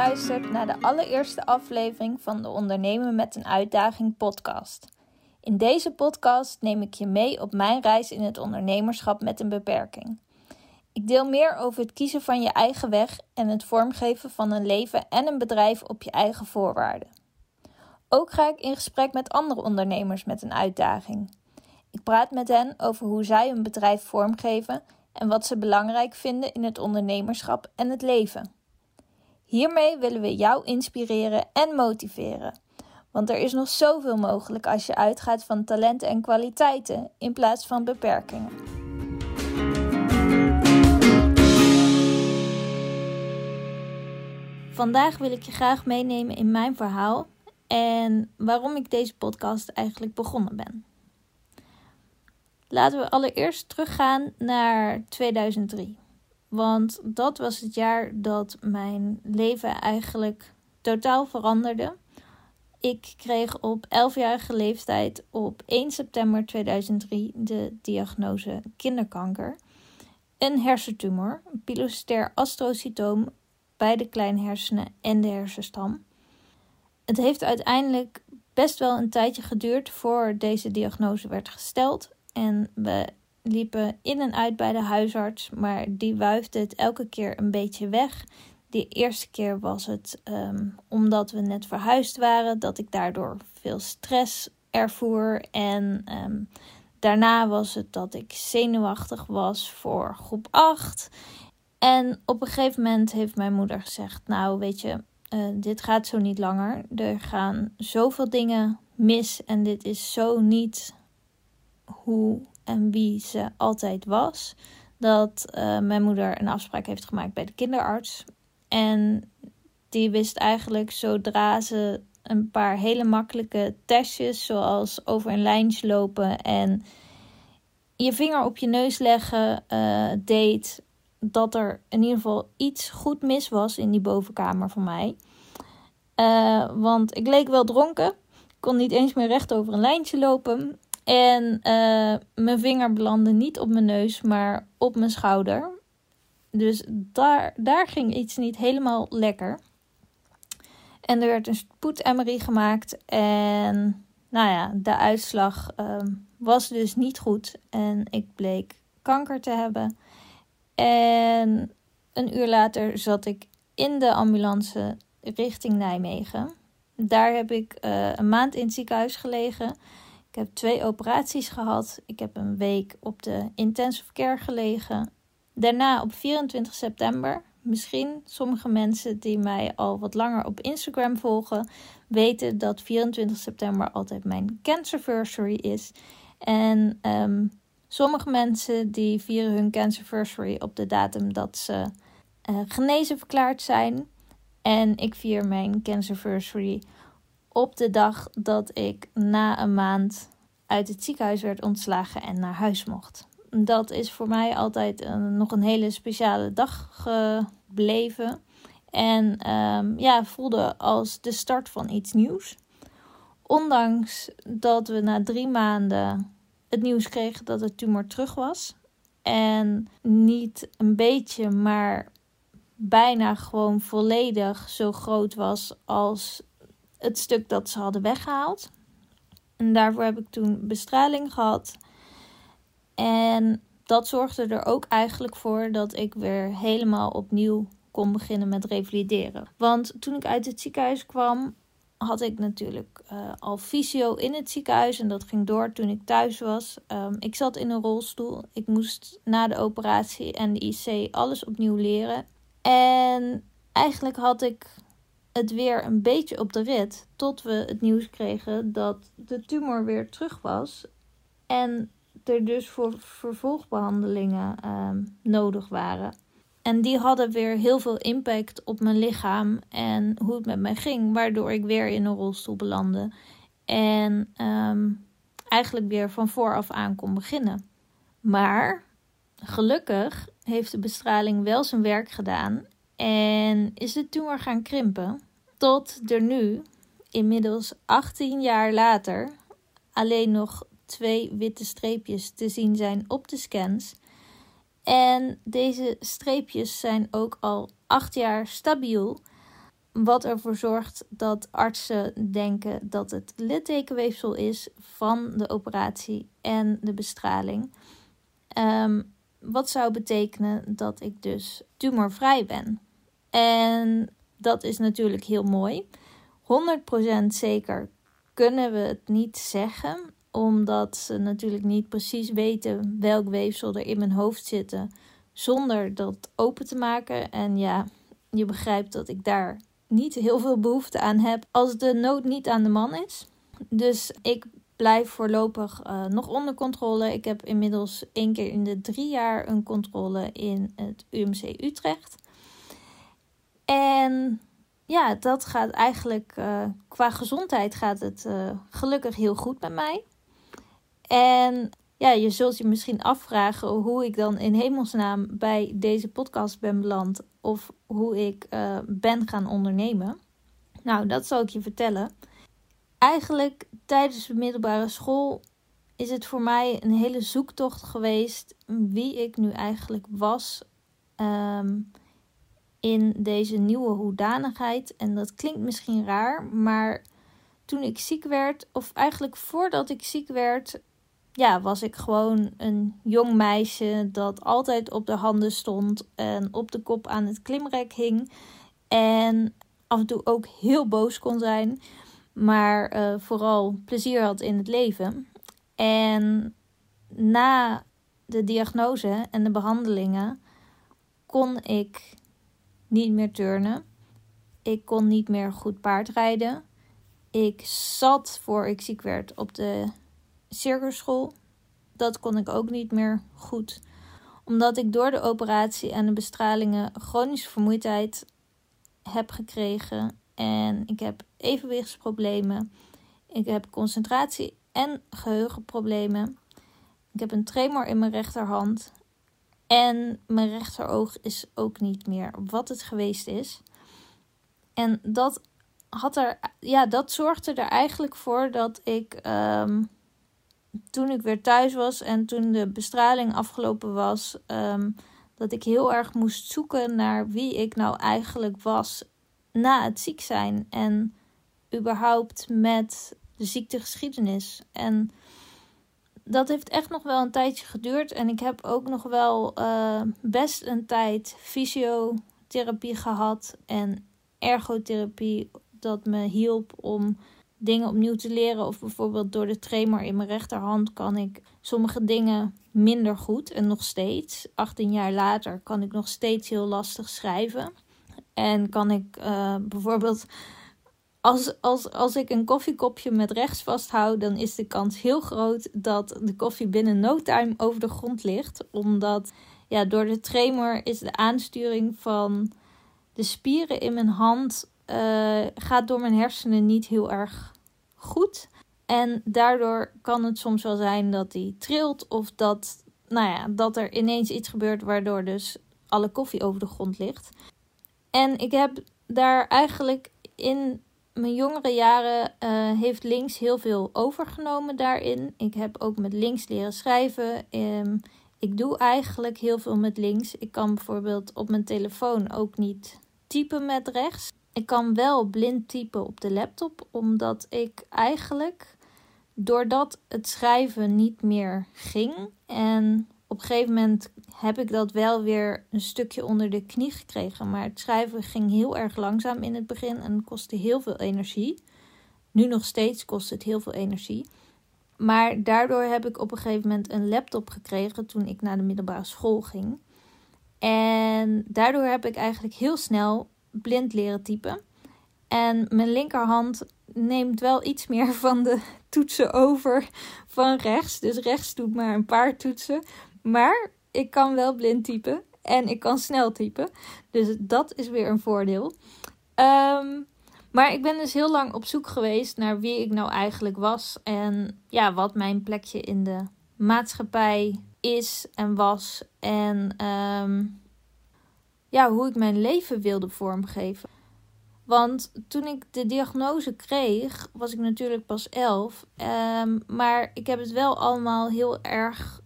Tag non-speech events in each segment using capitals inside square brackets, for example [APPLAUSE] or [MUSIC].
geluisterd naar de allereerste aflevering van de Ondernemen met een Uitdaging podcast. In deze podcast neem ik je mee op mijn reis in het ondernemerschap met een beperking. Ik deel meer over het kiezen van je eigen weg en het vormgeven van een leven en een bedrijf op je eigen voorwaarden. Ook ga ik in gesprek met andere ondernemers met een uitdaging. Ik praat met hen over hoe zij hun bedrijf vormgeven en wat ze belangrijk vinden in het ondernemerschap en het leven. Hiermee willen we jou inspireren en motiveren. Want er is nog zoveel mogelijk als je uitgaat van talenten en kwaliteiten in plaats van beperkingen. Vandaag wil ik je graag meenemen in mijn verhaal en waarom ik deze podcast eigenlijk begonnen ben. Laten we allereerst teruggaan naar 2003. Want dat was het jaar dat mijn leven eigenlijk totaal veranderde. Ik kreeg op 11-jarige leeftijd op 1 september 2003 de diagnose kinderkanker. Een hersentumor, een pilocytair astrocytoom bij de kleine hersenen en de hersenstam. Het heeft uiteindelijk best wel een tijdje geduurd voor deze diagnose werd gesteld. En we liepen in en uit bij de huisarts, maar die wuifde het elke keer een beetje weg. De eerste keer was het ehm, omdat we net verhuisd waren, dat ik daardoor veel stress ervoer. En ehm, daarna was het dat ik zenuwachtig was voor groep 8. En op een gegeven moment heeft mijn moeder gezegd: Nou, weet je, uh, dit gaat zo niet langer. Er gaan zoveel dingen mis en dit is zo niet hoe en wie ze altijd was. Dat uh, mijn moeder een afspraak heeft gemaakt bij de kinderarts. En die wist eigenlijk zodra ze een paar hele makkelijke testjes, zoals over een lijntje lopen en je vinger op je neus leggen, uh, deed dat er in ieder geval iets goed mis was in die bovenkamer van mij. Uh, want ik leek wel dronken. Kon niet eens meer recht over een lijntje lopen. En uh, mijn vinger belandde niet op mijn neus, maar op mijn schouder. Dus daar, daar ging iets niet helemaal lekker. En er werd een spoed-MRI gemaakt. En nou ja, de uitslag uh, was dus niet goed. En ik bleek kanker te hebben. En een uur later zat ik in de ambulance richting Nijmegen. Daar heb ik uh, een maand in het ziekenhuis gelegen. Ik heb twee operaties gehad. Ik heb een week op de intensive care gelegen. Daarna op 24 september, misschien sommige mensen die mij al wat langer op Instagram volgen, weten dat 24 september altijd mijn cancerversary is. En um, sommige mensen die vieren hun cancerversary op de datum dat ze uh, genezen verklaard zijn. En ik vier mijn cancerversary op de dag dat ik na een maand uit het ziekenhuis werd ontslagen en naar huis mocht. Dat is voor mij altijd een, nog een hele speciale dag gebleven. En um, ja, voelde als de start van iets nieuws. Ondanks dat we na drie maanden het nieuws kregen dat de tumor terug was. En niet een beetje, maar bijna gewoon volledig zo groot was als het stuk dat ze hadden weggehaald. En daarvoor heb ik toen bestraling gehad. En dat zorgde er ook eigenlijk voor dat ik weer helemaal opnieuw kon beginnen met revalideren. Want toen ik uit het ziekenhuis kwam, had ik natuurlijk uh, al fysio in het ziekenhuis. En dat ging door toen ik thuis was. Um, ik zat in een rolstoel. Ik moest na de operatie en de IC alles opnieuw leren. En eigenlijk had ik het weer een beetje op de rit. Tot we het nieuws kregen dat de tumor weer terug was. En er dus voor vervolgbehandelingen um, nodig waren. En die hadden weer heel veel impact op mijn lichaam en hoe het met mij ging, waardoor ik weer in een rolstoel belandde. En um, eigenlijk weer van vooraf aan kon beginnen. Maar gelukkig heeft de bestraling wel zijn werk gedaan en is de tumor gaan krimpen. Tot er nu, inmiddels 18 jaar later, alleen nog twee witte streepjes te zien zijn op de scans. En deze streepjes zijn ook al 8 jaar stabiel. Wat ervoor zorgt dat artsen denken dat het littekenweefsel is van de operatie en de bestraling. Ehm, wat zou betekenen dat ik dus tumorvrij ben. En dat is natuurlijk heel mooi. 100% zeker kunnen we het niet zeggen, omdat ze natuurlijk niet precies weten welk weefsel er in mijn hoofd zitten zonder dat open te maken. En ja, je begrijpt dat ik daar niet heel veel behoefte aan heb als de nood niet aan de man is. Dus ik blijf voorlopig uh, nog onder controle. Ik heb inmiddels één keer in de drie jaar een controle in het UMC Utrecht. En ja, dat gaat eigenlijk uh, qua gezondheid gaat het uh, gelukkig heel goed met mij. En ja, je zult je misschien afvragen hoe ik dan in hemelsnaam bij deze podcast ben beland of hoe ik uh, ben gaan ondernemen. Nou, dat zal ik je vertellen. Eigenlijk tijdens de middelbare school is het voor mij een hele zoektocht geweest wie ik nu eigenlijk was um, in deze nieuwe hoedanigheid. En dat klinkt misschien raar, maar toen ik ziek werd, of eigenlijk voordat ik ziek werd, ja, was ik gewoon een jong meisje dat altijd op de handen stond en op de kop aan het klimrek hing. En af en toe ook heel boos kon zijn, maar uh, vooral plezier had in het leven. En na de diagnose en de behandelingen kon ik niet meer turnen. Ik kon niet meer goed paardrijden. Ik zat voor ik ziek werd op de circusschool. Dat kon ik ook niet meer goed. Omdat ik door de operatie en de bestralingen chronische vermoeidheid heb gekregen. En ik heb evenwichtsproblemen. Ik heb concentratie- en geheugenproblemen. Ik heb een tremor in mijn rechterhand. En mijn rechteroog is ook niet meer wat het geweest is. En dat had er, ja, dat zorgde er eigenlijk voor dat ik um, toen ik weer thuis was en toen de bestraling afgelopen was, um, dat ik heel erg moest zoeken naar wie ik nou eigenlijk was na het ziek zijn en überhaupt met de ziektegeschiedenis. En dat heeft echt nog wel een tijdje geduurd. En ik heb ook nog wel uh, best een tijd fysiotherapie gehad en ergotherapie. Dat me hielp om dingen opnieuw te leren. Of bijvoorbeeld door de tremor in mijn rechterhand kan ik sommige dingen minder goed. En nog steeds, 18 jaar later, kan ik nog steeds heel lastig schrijven. En kan ik uh, bijvoorbeeld als, als, als ik een koffiekopje met rechts vasthoud, dan is de kans heel groot dat de koffie binnen no time over de grond ligt. Omdat ja, door de tremor is de aansturing van de spieren in mijn hand uh, gaat door mijn hersenen niet heel erg goed. En daardoor kan het soms wel zijn dat die trilt of dat, nou ja, dat er ineens iets gebeurt waardoor dus alle koffie over de grond ligt. En ik heb daar eigenlijk in mijn jongere jaren uh, heeft links heel veel overgenomen daarin. Ik heb ook met links leren schrijven. Um, ik doe eigenlijk heel veel met links. Ik kan bijvoorbeeld op mijn telefoon ook niet typen met rechts. Ik kan wel blind typen op de laptop, omdat ik eigenlijk, doordat het schrijven niet meer ging en op een gegeven moment heb ik dat wel weer een stukje onder de knie gekregen. Maar het schrijven ging heel erg langzaam in het begin en kostte heel veel energie. Nu nog steeds kost het heel veel energie. Maar daardoor heb ik op een gegeven moment een laptop gekregen toen ik naar de middelbare school ging. En daardoor heb ik eigenlijk heel snel blind leren typen. En mijn linkerhand neemt wel iets meer van de [LAUGHS] toetsen over van rechts. Dus rechts doet maar een paar toetsen. Maar ik kan wel blind typen en ik kan snel typen. Dus dat is weer een voordeel. Um, maar ik ben dus heel lang op zoek geweest naar wie ik nou eigenlijk was. En ja, wat mijn plekje in de maatschappij is en was. En um, ja, hoe ik mijn leven wilde vormgeven. Want toen ik de diagnose kreeg, was ik natuurlijk pas elf. Um, maar ik heb het wel allemaal heel erg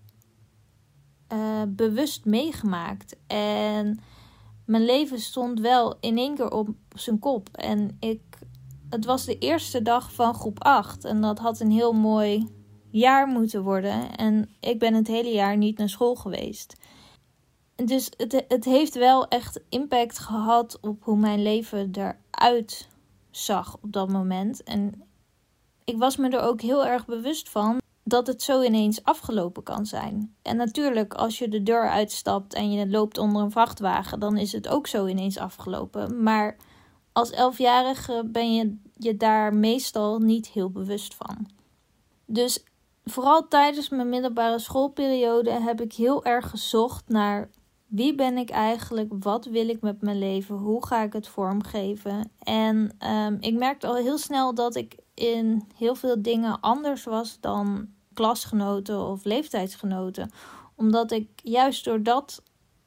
uh, bewust meegemaakt. En mijn leven stond wel in één keer op zijn kop. En ik, het was de eerste dag van groep 8. En dat had een heel mooi jaar moeten worden. En ik ben het hele jaar niet naar school geweest. Dus het, het heeft wel echt impact gehad op hoe mijn leven eruit zag op dat moment. En ik was me er ook heel erg bewust van dat het zo ineens afgelopen kan zijn. En natuurlijk, als je de deur uitstapt en je loopt onder een vrachtwagen, dan is het ook zo ineens afgelopen. Maar als elfjarige ben je je daar meestal niet heel bewust van. Dus vooral tijdens mijn middelbare schoolperiode heb ik heel erg gezocht naar wie ben ik eigenlijk? Wat wil ik met mijn leven? Hoe ga ik het vormgeven? En um, ik merkte al heel snel dat ik in heel veel dingen anders was dan klasgenoten of leeftijdsgenoten. Omdat ik juist doordat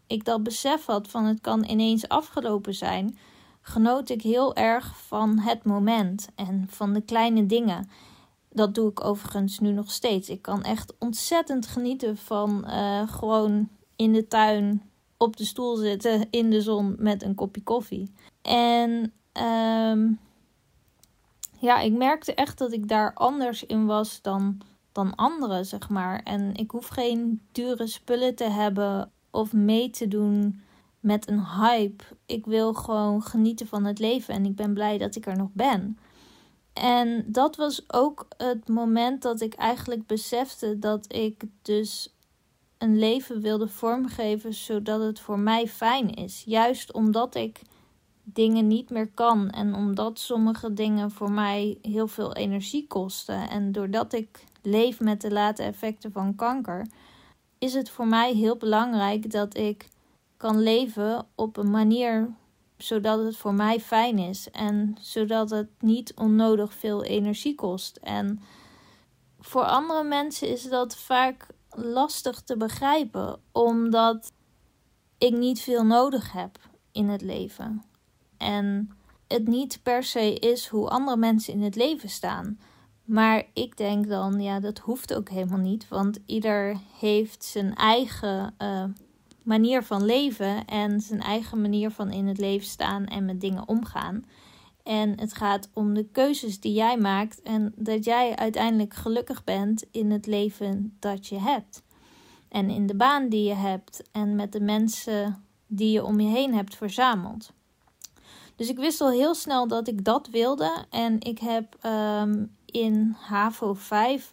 ik dat besef had van het kan ineens afgelopen zijn, genoot ik heel erg van het moment en van de kleine dingen. Dat doe ik overigens nu nog steeds. Ik kan echt ontzettend genieten van uh, gewoon in de tuin op de stoel zitten in de zon met een kopje koffie. En um, ja, ik merkte echt dat ik daar anders in was dan, dan anderen, zeg maar. En ik hoef geen dure spullen te hebben of mee te doen met een hype. Ik wil gewoon genieten van het leven en ik ben blij dat ik er nog ben. En dat was ook het moment dat ik eigenlijk besefte dat ik dus een leven wilde vormgeven zodat het voor mij fijn is. Juist omdat ik dingen niet meer kan en omdat sommige dingen voor mij heel veel energie kosten. En doordat ik leef met de late effecten van kanker, is het voor mij heel belangrijk dat ik kan leven op een manier zodat het voor mij fijn is en zodat het niet onnodig veel energie kost. En voor andere mensen is dat vaak lastig te begrijpen, omdat ik niet veel nodig heb in het leven. En het niet per se is hoe andere mensen in het leven staan. Maar ik denk dan, ja, dat hoeft ook helemaal niet. Want ieder heeft zijn eigen uh, manier van leven en zijn eigen manier van in het leven staan en met dingen omgaan. En het gaat om de keuzes die jij maakt en dat jij uiteindelijk gelukkig bent in het leven dat je hebt. En in de baan die je hebt en met de mensen die je om je heen hebt verzameld. Dus ik wist al heel snel dat ik dat wilde. En ik heb um, in HAVO 5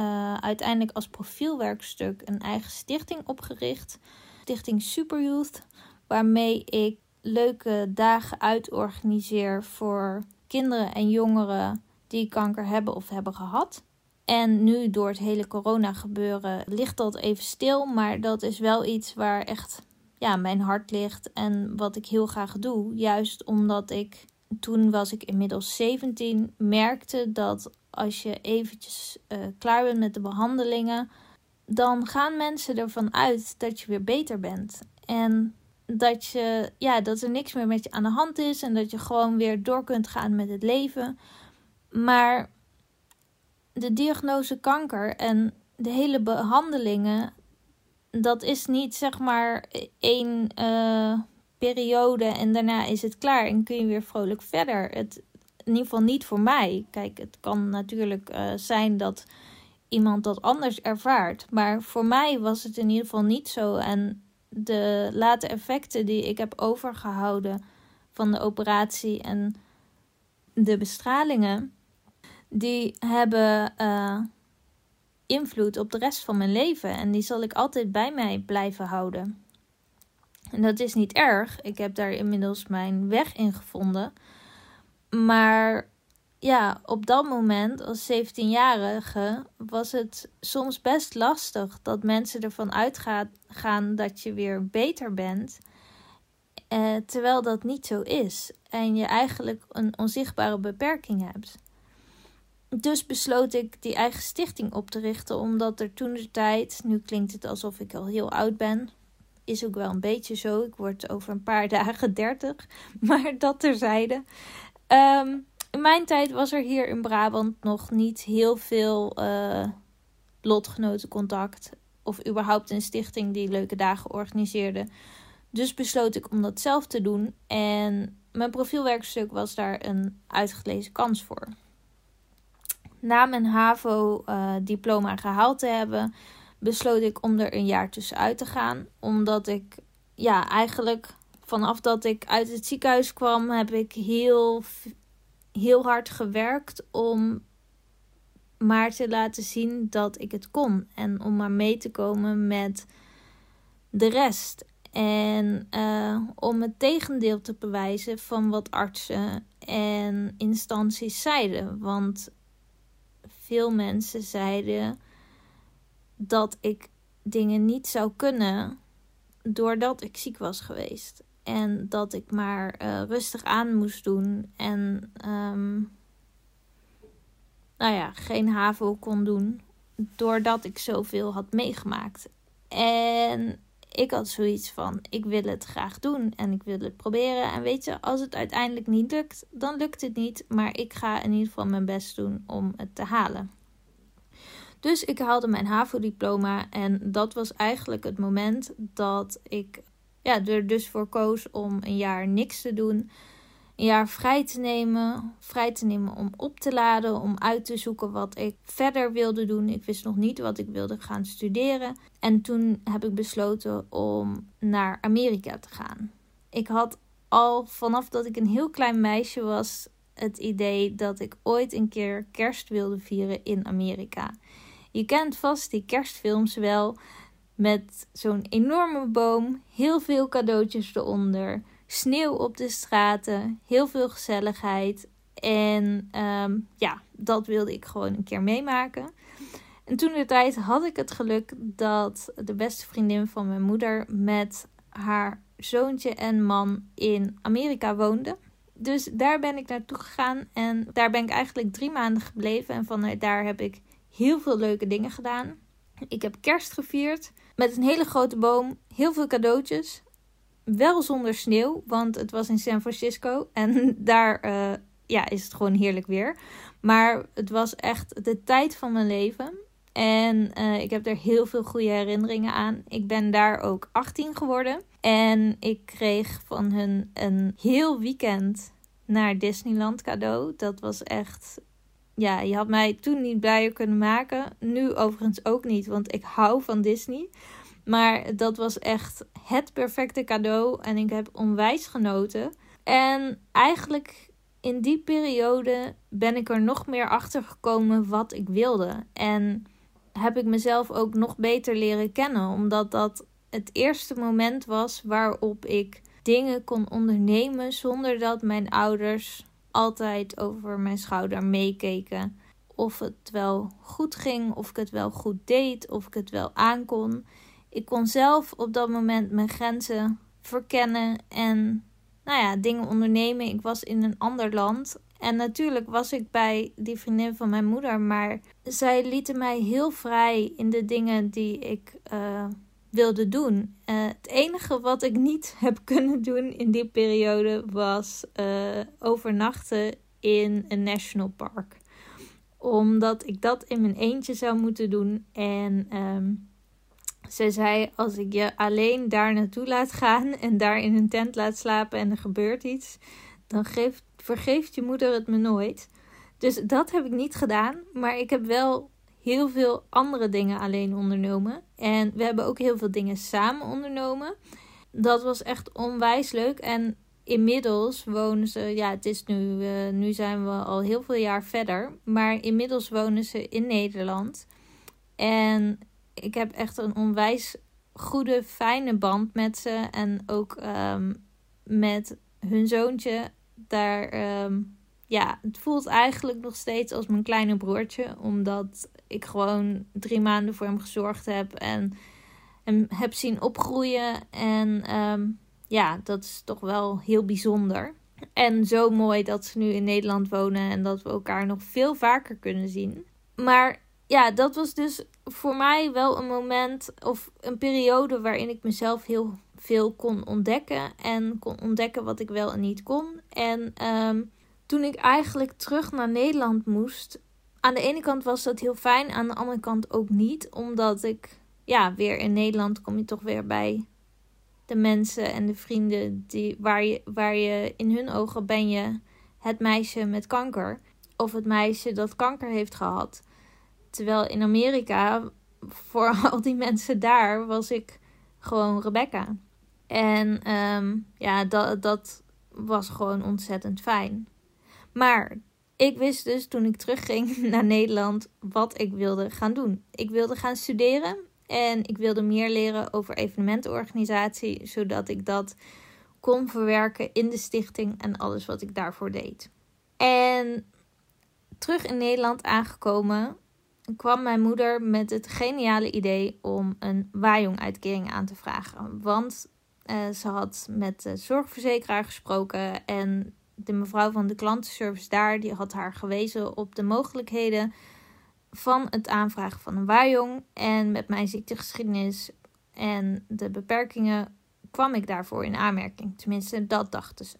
uh, uiteindelijk als profielwerkstuk een eigen stichting opgericht. Stichting Superyouth. Waarmee ik leuke dagen uitorganiseer voor kinderen en jongeren die kanker hebben of hebben gehad. En nu door het hele corona gebeuren ligt dat even stil. Maar dat is wel iets waar echt ja, mijn hart ligt en wat ik heel graag doe. Juist omdat ik, toen was ik inmiddels 17, merkte dat als je eventjes uh, klaar bent met de behandelingen, dan gaan mensen ervan uit dat je weer beter bent. En dat, je, ja, dat er niks meer met je aan de hand is en dat je gewoon weer door kunt gaan met het leven. Maar de diagnose kanker en de hele behandelingen, dat is niet zeg maar één uh, periode en daarna is het klaar en kun je weer vrolijk verder. Het, in ieder geval niet voor mij. Kijk, het kan natuurlijk uh, zijn dat iemand dat anders ervaart. Maar voor mij was het in ieder geval niet zo. En de late effecten die ik heb overgehouden van de operatie en de bestralingen, die hebben uh, invloed op de rest van mijn leven. En die zal ik altijd bij mij blijven houden. En dat is niet erg. Ik heb daar inmiddels mijn weg in gevonden. Maar ja, op dat moment als 17-jarige was het soms best lastig dat mensen ervan uitgaan dat je weer beter bent. Eh, terwijl dat niet zo is. En je eigenlijk een onzichtbare beperking hebt dus besloot ik die eigen stichting op te richten, omdat er toen de tijd, nu klinkt het alsof ik al heel oud ben, is ook wel een beetje zo. Ik word over een paar [LAUGHS] dagen 30, maar dat terzijde. Um, in mijn tijd was er hier in Brabant nog niet heel veel uh, lotgenotencontact. Of überhaupt een stichting die leuke dagen organiseerde. Dus besloot ik om dat zelf te doen. En mijn profielwerkstuk was daar een uitgelezen kans voor. Na mijn HAVO-diploma gehaald te hebben, besloot ik om er een jaar tussenuit te gaan. Omdat ik ja, eigenlijk vanaf dat ik uit het ziekenhuis kwam, heb ik heel, heel hard gewerkt om maar te laten zien dat ik het kon. En om maar mee te komen met de rest. En uh, om het tegendeel te bewijzen van wat artsen en instanties zeiden. Want veel mensen zeiden dat ik dingen niet zou kunnen doordat ik ziek was geweest. En dat ik maar uh, rustig aan moest doen. En um, nou ja, geen HAVO kon doen. Doordat ik zoveel had meegemaakt. En ik had zoiets van: ik wil het graag doen en ik wil het proberen. En weet je, als het uiteindelijk niet lukt, dan lukt het niet. Maar ik ga in ieder geval mijn best doen om het te halen. Dus ik haalde mijn HAVO-diploma en dat was eigenlijk het moment dat ik ja, er dus voor koos om een jaar niks te doen. Een jaar vrij te nemen. Vrij te nemen om op te laden. Om uit te zoeken wat ik verder wilde doen. Ik wist nog niet wat ik wilde gaan studeren. En toen heb ik besloten om naar Amerika te gaan. Ik had al vanaf dat ik een heel klein meisje was het idee dat ik ooit een keer kerst wilde vieren in Amerika. Je kent vast die kerstfilms wel. Met zo'n enorme boom, heel veel cadeautjes eronder, sneeuw op de straten, heel veel gezelligheid. En um, ja, dat wilde ik gewoon een keer meemaken. En toen de tijd had ik het geluk dat de beste vriendin van mijn moeder met haar zoontje en man in Amerika woonde. Dus daar ben ik naartoe gegaan en daar ben ik eigenlijk drie maanden gebleven. En vanuit daar heb ik heel veel leuke dingen gedaan. Ik heb kerst gevierd met een hele grote boom, heel veel cadeautjes. Wel zonder sneeuw, want het was in San Francisco en [LAUGHS] daar uh, ja, is het gewoon heerlijk weer. Maar het was echt de tijd van mijn leven. En uh, ik heb er heel veel goede herinneringen aan. Ik ben daar ook 18 geworden. En ik kreeg van hun een heel weekend naar Disneyland cadeau. Dat was echt ja, je had mij toen niet blijer kunnen maken. Nu overigens ook niet, want ik hou van Disney. Maar dat was echt het perfecte cadeau en ik heb onwijs genoten. En eigenlijk in die periode ben ik er nog meer achter gekomen wat ik wilde. En heb ik mezelf ook nog beter leren kennen, omdat dat het eerste moment was waarop ik dingen kon ondernemen zonder dat mijn ouders altijd over mijn schouder meekeken. Of het wel goed ging, of ik het wel goed deed, of ik het wel aankon. Ik kon zelf op dat moment mijn grenzen verkennen en nou ja, dingen ondernemen. Ik was in een ander land. En natuurlijk was ik bij die vriendin van mijn moeder, maar zij lieten mij heel vrij in de dingen die ik uh, wilde doen. Uh, het enige wat ik niet [LAUGHS] heb kunnen doen in die periode was uh, overnachten in een national park. Omdat ik dat in mijn eentje zou moeten doen. En um, ze zei: Als ik je alleen daar naartoe laat gaan en daar in een tent laat slapen en er gebeurt iets, dan geeft, vergeeft je moeder het me nooit. Dus dat heb ik niet gedaan. Maar ik heb wel heel veel andere dingen alleen ondernomen. En we hebben ook heel veel dingen samen ondernomen. Dat was echt onwijs leuk. En inmiddels wonen ze, ja, het is nu, uh, nu zijn we al heel veel jaar verder. Maar inmiddels wonen ze in Nederland. En ik heb echt een onwijs goede, fijne band met ze. En ook um, met hun zoontje. Daar, um, ja, het voelt eigenlijk nog steeds als mijn kleine broertje. Omdat ik gewoon drie maanden voor hem gezorgd heb en hem heb zien opgroeien. En um, ja, dat is toch wel heel bijzonder. En zo mooi dat ze nu in Nederland wonen en dat we elkaar nog veel vaker kunnen zien. Maar ja, dat was dus voor mij wel een moment of een periode waarin ik mezelf heel veel kon ontdekken. En kon ontdekken wat ik wel en niet kon. En um, toen ik eigenlijk terug naar Nederland moest, aan de ene kant was dat heel fijn, aan de andere kant ook niet. Omdat ik, ja, weer in Nederland kom je toch weer bij de mensen en de vrienden die, waar, je, waar je in hun ogen ben je het meisje met kanker. Of het meisje dat kanker heeft gehad. Terwijl in Amerika, voor [LAUGHS] al die mensen daar, was ik gewoon Rebecca. En ehm, ja, dat, dat was gewoon ontzettend fijn. Maar ik wist dus toen ik terugging [LAUGHS] naar Nederland wat ik wilde gaan doen. Ik wilde gaan studeren en ik wilde meer leren over evenementenorganisatie, zodat ik dat kon verwerken in de stichting en alles wat ik daarvoor deed. En terug in Nederland aangekomen, kwam mijn moeder met het geniale idee om een Wajong-uitkering aan te vragen. Want uh, ze had met de zorgverzekeraar gesproken en de mevrouw van de klantenservice daar, die had haar gewezen op de mogelijkheden van het aanvragen van een Wajong. En met mijn ziektegeschiedenis en de beperkingen kwam ik daarvoor in aanmerking. Tenminste, dat dachten ze.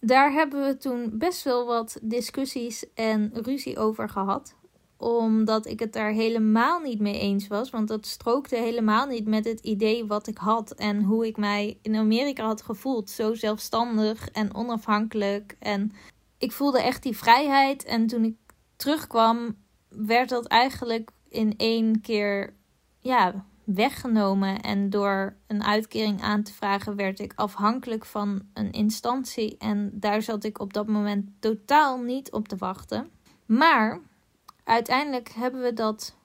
Daar hebben we toen best wel wat discussies en ruzie over gehad omdat ik het daar helemaal niet mee eens was. Want dat strookte helemaal niet met het idee wat ik had. En hoe ik mij in Amerika had gevoeld. Zo zelfstandig en onafhankelijk. En ik voelde echt die vrijheid. En toen ik terugkwam, werd dat eigenlijk in één keer ja, weggenomen. En door een uitkering aan te vragen, werd ik afhankelijk van een instantie. En daar zat ik op dat moment totaal niet op te wachten. Maar uiteindelijk hebben we dat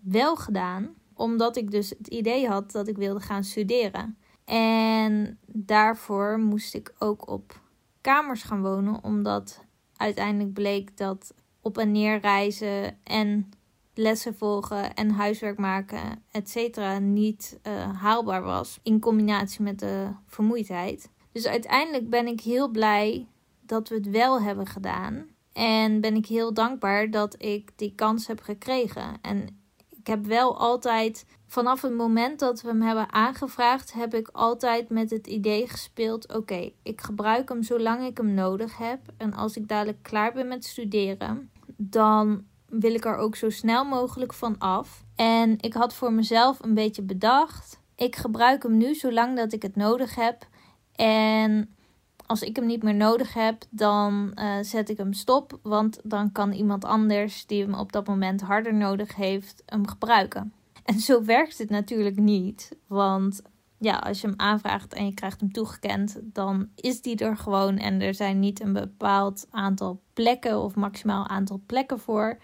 wel gedaan, omdat ik dus het idee had dat ik wilde gaan studeren. En daarvoor moest ik ook op kamers gaan wonen, omdat uiteindelijk bleek dat op en neer reizen en lessen volgen en huiswerk maken, etc. niet uh, haalbaar was in combinatie met de vermoeidheid. Dus uiteindelijk ben ik heel blij dat we het wel hebben gedaan. En ben ik heel dankbaar dat ik die kans heb gekregen. En ik heb wel altijd, vanaf het moment dat we hem hebben aangevraagd, heb ik altijd met het idee gespeeld: oké, ik gebruik hem zolang ik hem nodig heb. En als ik dadelijk klaar ben met studeren, dan wil ik er ook zo snel mogelijk van af. En ik had voor mezelf een beetje bedacht: ik gebruik hem nu zolang dat ik het nodig heb. En als ik hem niet meer nodig heb, dan uh, zet ik hem stop. Want dan kan iemand anders die hem op dat moment harder nodig heeft, hem gebruiken. En zo werkt het natuurlijk niet. Want ja, als je hem aanvraagt en je krijgt hem toegekend, dan is die er gewoon. En er zijn niet een bepaald aantal plekken of maximaal aantal plekken voor.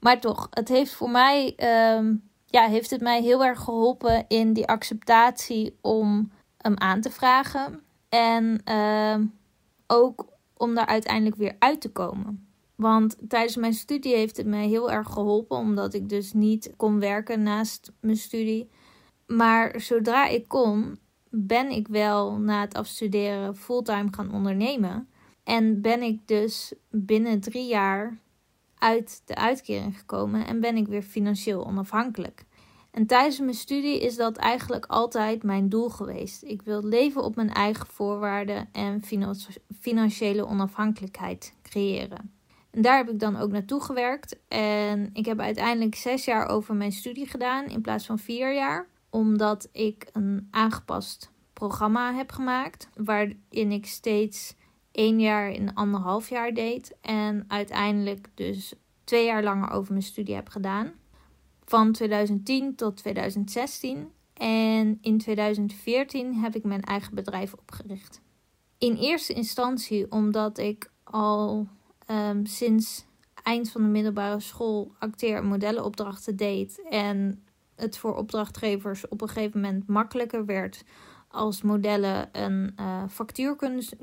Maar toch, het heeft voor mij, ehm, ja, heeft het mij heel erg geholpen in die acceptatie om hem aan te vragen. En uh, ook om daar uiteindelijk weer uit te komen. Want tijdens mijn studie heeft het mij heel erg geholpen, omdat ik dus niet kon werken naast mijn studie. Maar zodra ik kon, ben ik wel na het afstuderen fulltime gaan ondernemen. En ben ik dus binnen drie jaar uit de uitkering gekomen en ben ik weer financieel onafhankelijk. En tijdens mijn studie is dat eigenlijk altijd mijn doel geweest. Ik wil leven op mijn eigen voorwaarden en financiële onafhankelijkheid creëren. En daar heb ik dan ook naartoe gewerkt. En ik heb uiteindelijk zes jaar over mijn studie gedaan in plaats van vier jaar. Omdat ik een aangepast programma heb gemaakt. Waarin ik steeds één jaar in anderhalf jaar deed. En uiteindelijk dus twee jaar langer over mijn studie heb gedaan van 2010 tot 2016. En in 2014 heb ik mijn eigen bedrijf opgericht. In eerste instantie omdat ik al um, sinds eind van de middelbare school acteer- en modellenopdrachten deed. En het voor opdrachtgevers op een gegeven moment makkelijker werd als modellen een uh, factuur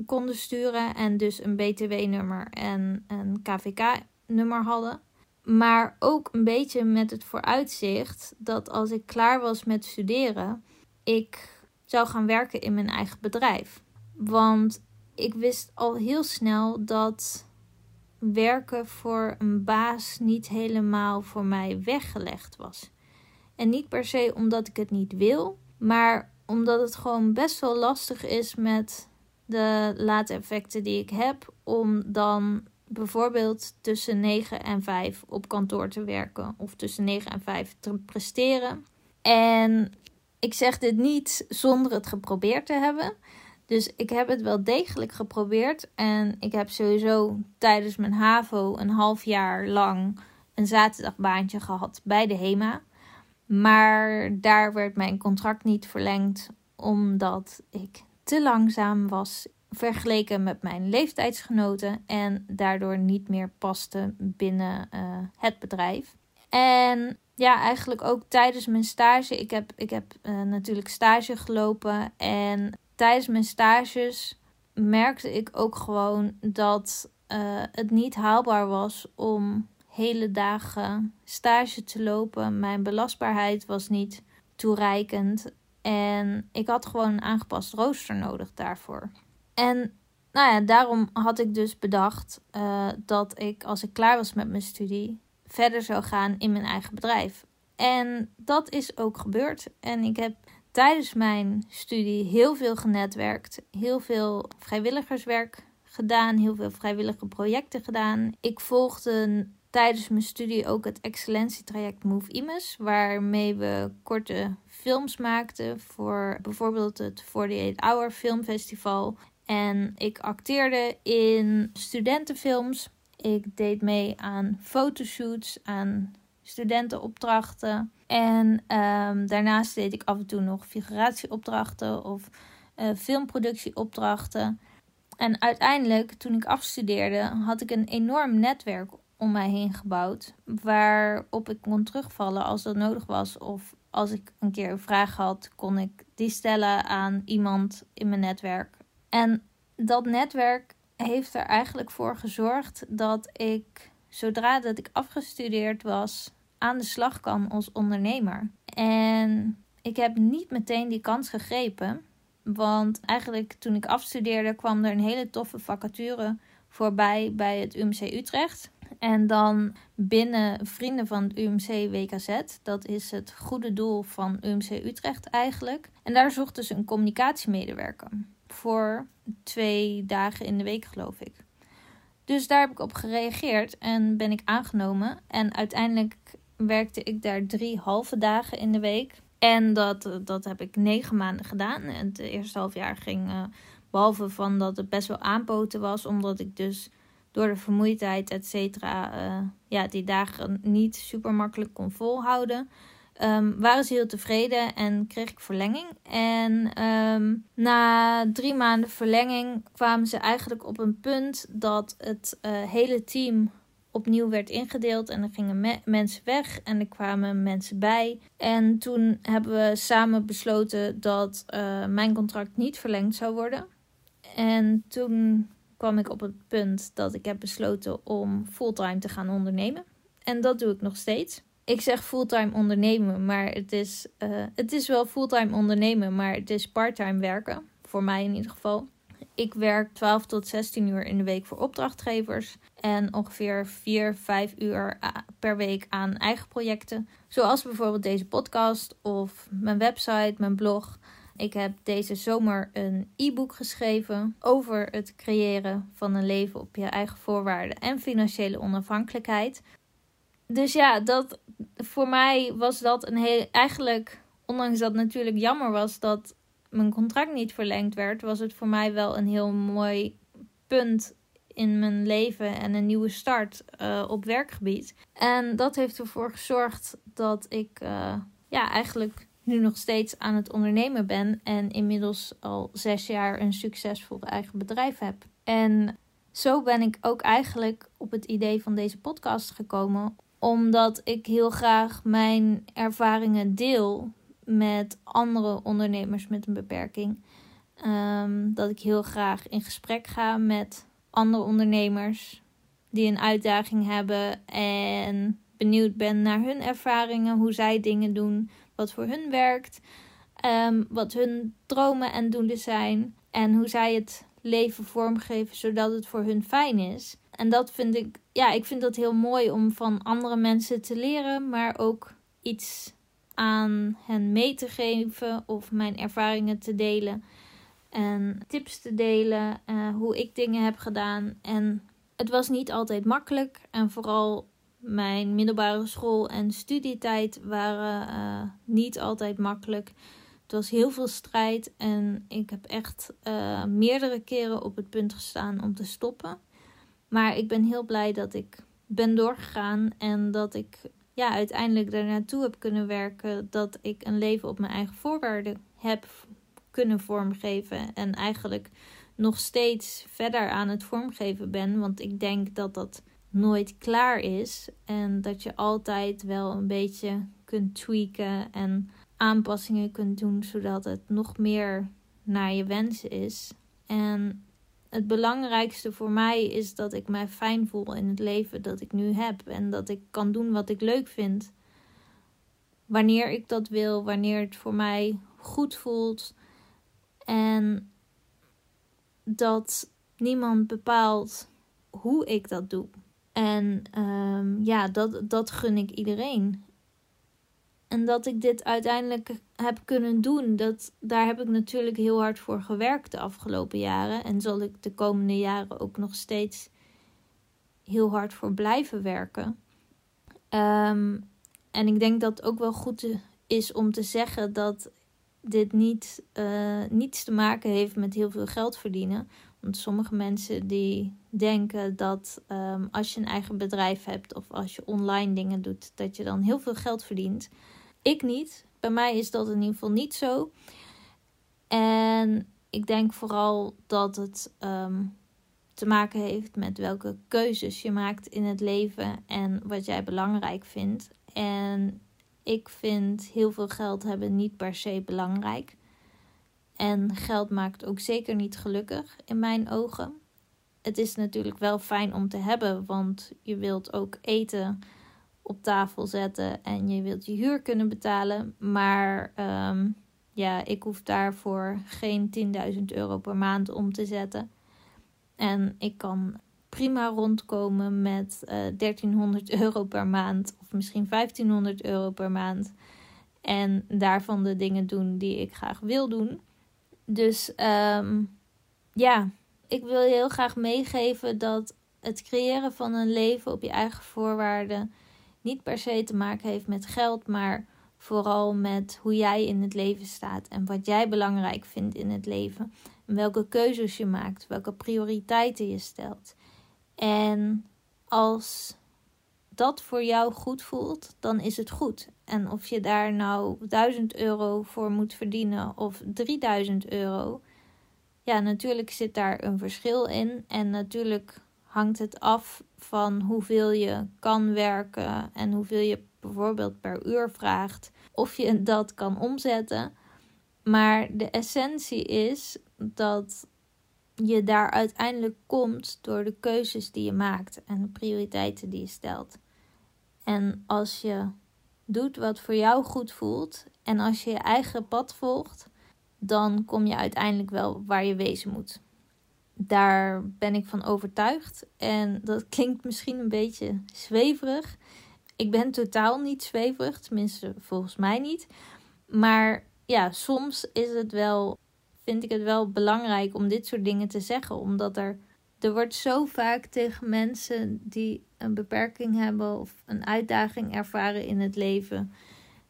konden sturen en dus een BTW-nummer en een KVK-nummer hadden. Maar ook een beetje met het vooruitzicht dat als ik klaar was met studeren, ik zou gaan werken in mijn eigen bedrijf. Want ik wist al heel snel dat werken voor een baas niet helemaal voor mij weggelegd was. En niet per se omdat ik het niet wil, maar omdat het gewoon best wel lastig is met de late effecten die ik heb om dan bijvoorbeeld tussen 9 en 5 op kantoor te werken of tussen 9 en 5 te presteren. En ik zeg dit niet zonder het geprobeerd te hebben. Dus ik heb het wel degelijk geprobeerd. En ik heb sowieso tijdens mijn HAVO een half jaar lang een zaterdagbaantje gehad bij de HEMA. Maar daar werd mijn contract niet verlengd omdat ik te langzaam was vergeleken met mijn leeftijdsgenoten en daardoor niet meer paste binnen uh, het bedrijf. En ja, eigenlijk ook tijdens mijn stage. Ik heb, ik heb uh, natuurlijk stage gelopen en tijdens mijn stages merkte ik ook gewoon dat uh, het niet haalbaar was om hele dagen stage te lopen. Mijn belastbaarheid was niet toereikend. En ik had gewoon een aangepast rooster nodig daarvoor. En nou ja, daarom had ik dus bedacht uh, dat ik als ik klaar was met mijn studie verder zou gaan in mijn eigen bedrijf. En dat is ook gebeurd. En ik heb tijdens mijn studie heel veel genetwerkt, heel veel vrijwilligerswerk gedaan, heel veel vrijwillige projecten gedaan. Ik volgde tijdens mijn studie ook het excellentietraject Move Imus, waarmee we korte films maakten voor bijvoorbeeld het 48 Hour Filmfestival. En ik acteerde in studentenfilms. Ik deed mee aan fotoshoots, aan studentenopdrachten. En um, daarnaast deed ik af en toe nog figuratieopdrachten of uh, filmproductieopdrachten. En uiteindelijk, toen ik afstudeerde, had ik een enorm netwerk om mij heen gebouwd. Waarop ik kon terugvallen als dat nodig was. Of als ik een keer een vraag had, kon ik die stellen aan iemand in mijn netwerk. En dat netwerk heeft er eigenlijk voor gezorgd dat ik, zodra dat ik afgestudeerd was, aan de slag kan als ondernemer. En ik heb niet meteen die kans gegrepen. Want eigenlijk toen ik afstudeerde kwam er een hele toffe vacature voorbij bij het UMC Utrecht. En dan binnen vrienden van het UMC WKZ. Dat is het goede doel van UMC Utrecht eigenlijk. En daar zochten ze een communicatiemedewerker. Voor twee dagen in de week geloof ik. Dus daar heb ik op gereageerd en ben ik aangenomen. En uiteindelijk werkte ik daar drie halve dagen in de week. En dat, dat heb ik negen maanden gedaan. En het eerste half jaar ging, uh, behalve van dat het best wel aanpoten was, omdat ik dus door de vermoeidheid, et cetera, uh, ja, die dagen niet super makkelijk kon volhouden. Um, waren ze heel tevreden en kreeg ik verlenging. En um, na drie maanden verlenging kwamen ze eigenlijk op een punt dat het uh, hele team opnieuw werd ingedeeld. En er gingen me mensen weg en er kwamen mensen bij. En toen hebben we samen besloten dat uh, mijn contract niet verlengd zou worden. En toen kwam ik op het punt dat ik heb besloten om fulltime te gaan ondernemen. En dat doe ik nog steeds. Ik zeg fulltime ondernemen, maar het is, uh, het is wel fulltime ondernemen, maar het is parttime werken. Voor mij in ieder geval. Ik werk 12 tot 16 uur in de week voor opdrachtgevers en ongeveer 4, 5 uur eh, per week aan eigen projecten. Zoals bijvoorbeeld deze podcast of mijn website, mijn blog. Ik heb deze zomer een e-book geschreven over het creëren van een leven op je eigen voorwaarden en financiële onafhankelijkheid. Dus ja, dat, voor mij was dat een heel. Eigenlijk, ondanks dat het natuurlijk jammer was dat mijn contract niet verlengd werd, was het voor mij wel een heel mooi punt in mijn leven en een nieuwe start uh, op werkgebied. En dat heeft ervoor gezorgd dat ik uh, ja, eigenlijk nu nog steeds aan het ondernemen ben en inmiddels al zes jaar een succesvol eigen bedrijf heb. En zo ben ik ook eigenlijk op het idee van deze podcast gekomen, omdat ik heel graag mijn ervaringen deel met andere ondernemers met een beperking. Um, dat ik heel graag in gesprek ga met andere ondernemers die een uitdaging hebben en benieuwd ben naar hun ervaringen, hoe zij dingen doen, wat voor hun werkt, um, wat hun dromen en doelen zijn en hoe zij het leven vormgeven zodat het voor hun fijn is. En dat vind ik, ja, ik vind dat heel mooi om van andere mensen te leren, maar ook iets aan hen mee te geven of mijn ervaringen te delen en tips te delen, uh, hoe ik dingen heb gedaan. En het was niet altijd makkelijk en vooral mijn middelbare school en studietijd waren uh, niet altijd makkelijk. Het was heel veel strijd en ik heb echt uh, meerdere keren op het punt gestaan om te stoppen. Maar ik ben heel blij dat ik ben doorgegaan en dat ik ja, uiteindelijk daar naartoe heb kunnen werken. Dat ik een leven op mijn eigen voorwaarden heb kunnen vormgeven. En eigenlijk nog steeds verder aan het vormgeven ben. Want ik denk dat dat nooit klaar is. En dat je altijd wel een beetje kunt tweaken en aanpassingen kunt doen. Zodat het nog meer naar je wensen is. En het belangrijkste voor mij is dat ik mij fijn voel in het leven dat ik nu heb. En dat ik kan doen wat ik leuk vind. Wanneer ik dat wil, wanneer het voor mij goed voelt. En dat niemand bepaalt hoe ik dat doe. En um, ja, dat, dat gun ik iedereen. En dat ik dit uiteindelijk heb kunnen doen, dat, daar heb ik natuurlijk heel hard voor gewerkt de afgelopen jaren. En zal ik de komende jaren ook nog steeds heel hard voor blijven werken. Um, en ik denk dat het ook wel goed is om te zeggen dat dit niet, uh, niets te maken heeft met heel veel geld verdienen. Want sommige mensen die denken dat um, als je een eigen bedrijf hebt of als je online dingen doet, dat je dan heel veel geld verdient. Ik niet. Bij mij is dat in ieder geval niet zo. En ik denk vooral dat het um, te maken heeft met welke keuzes je maakt in het leven en wat jij belangrijk vindt. En ik vind heel veel geld hebben niet per se belangrijk. En geld maakt ook zeker niet gelukkig in mijn ogen. Het is natuurlijk wel fijn om te hebben, want je wilt ook eten op tafel zetten en je wilt je huur kunnen betalen. Maar um, ja, ik hoef daarvoor geen 10.000 euro per maand om te zetten. En ik kan prima rondkomen met uh, eh, 1300 euro per maand of misschien 1500 euro per maand. En daarvan de dingen doen die ik graag wil doen. Dus um, ja, ik wil je heel graag meegeven dat het creëren van een leven op je eigen voorwaarden niet per se te maken heeft met geld, maar vooral met hoe jij in het leven staat en wat jij belangrijk vindt in het leven. En welke keuzes je maakt, welke prioriteiten je stelt. En als dat voor jou goed voelt, dan is het goed. En of je daar nou 1000 euro voor moet verdienen of 3000 euro, ja, natuurlijk zit daar een verschil in. En natuurlijk hangt het af van hoeveel je kan werken en hoeveel je bijvoorbeeld per uur vraagt. Of je dat kan omzetten. Maar de essentie is dat je daar uiteindelijk komt door de keuzes die je maakt en de prioriteiten die je stelt. En als je doet wat voor jou goed voelt en als je je eigen pad volgt, dan kom je uiteindelijk wel waar je wezen moet. Daar ben ik van overtuigd. En dat [LAUGHS] klinkt misschien een beetje zweverig. Ik ben totaal niet zweverig, tenminste volgens mij niet. Maar ja, soms is het wel, vind ik het wel belangrijk om dit soort dingen te zeggen. Omdat er, er wordt zo vaak tegen mensen die een beperking hebben of een uitdaging ervaren in het leven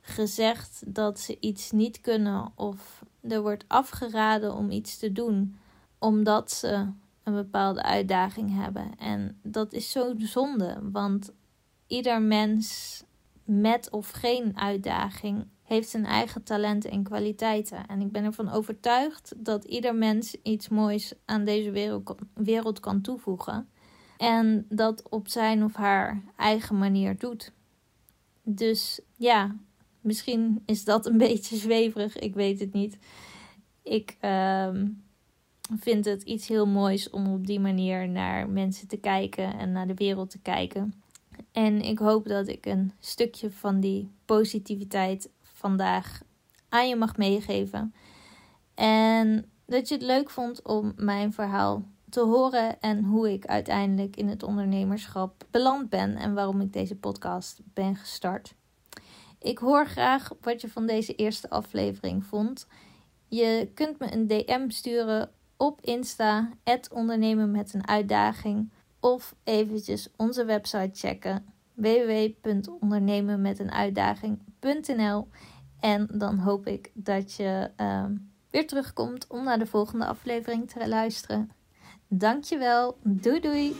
gezegd dat ze iets niet kunnen of er wordt afgeraden om iets te doen omdat ze een bepaalde uitdaging hebben. En dat is zo zonde, want ieder mens met of geen uitdaging heeft zijn eigen talenten en kwaliteiten. En ik ben ervan overtuigd dat ieder mens iets moois aan deze wereld, wereld kan toevoegen. En dat op zijn of haar eigen manier doet. Dus ja, misschien is dat een [LAUGHS] beetje zweverig, ik weet het niet. Ik uh, vind het iets heel moois om op die manier naar mensen te kijken en naar de wereld te kijken. En ik hoop dat ik een stukje van die positiviteit vandaag aan je mag meegeven. En dat je het leuk vond om mijn verhaal te horen en hoe ik uiteindelijk in het ondernemerschap beland ben en waarom ik deze podcast ben gestart. Ik hoor graag wat je van deze eerste aflevering vond. Je kunt me een DM sturen op Insta, ondernemen met een uitdaging. Of eventjes onze website checken, www.ondernemenmeteenuitdaging.nl En dan hoop ik dat je ehm, weer terugkomt om naar de volgende aflevering te luisteren. Dankjewel. Doei doei.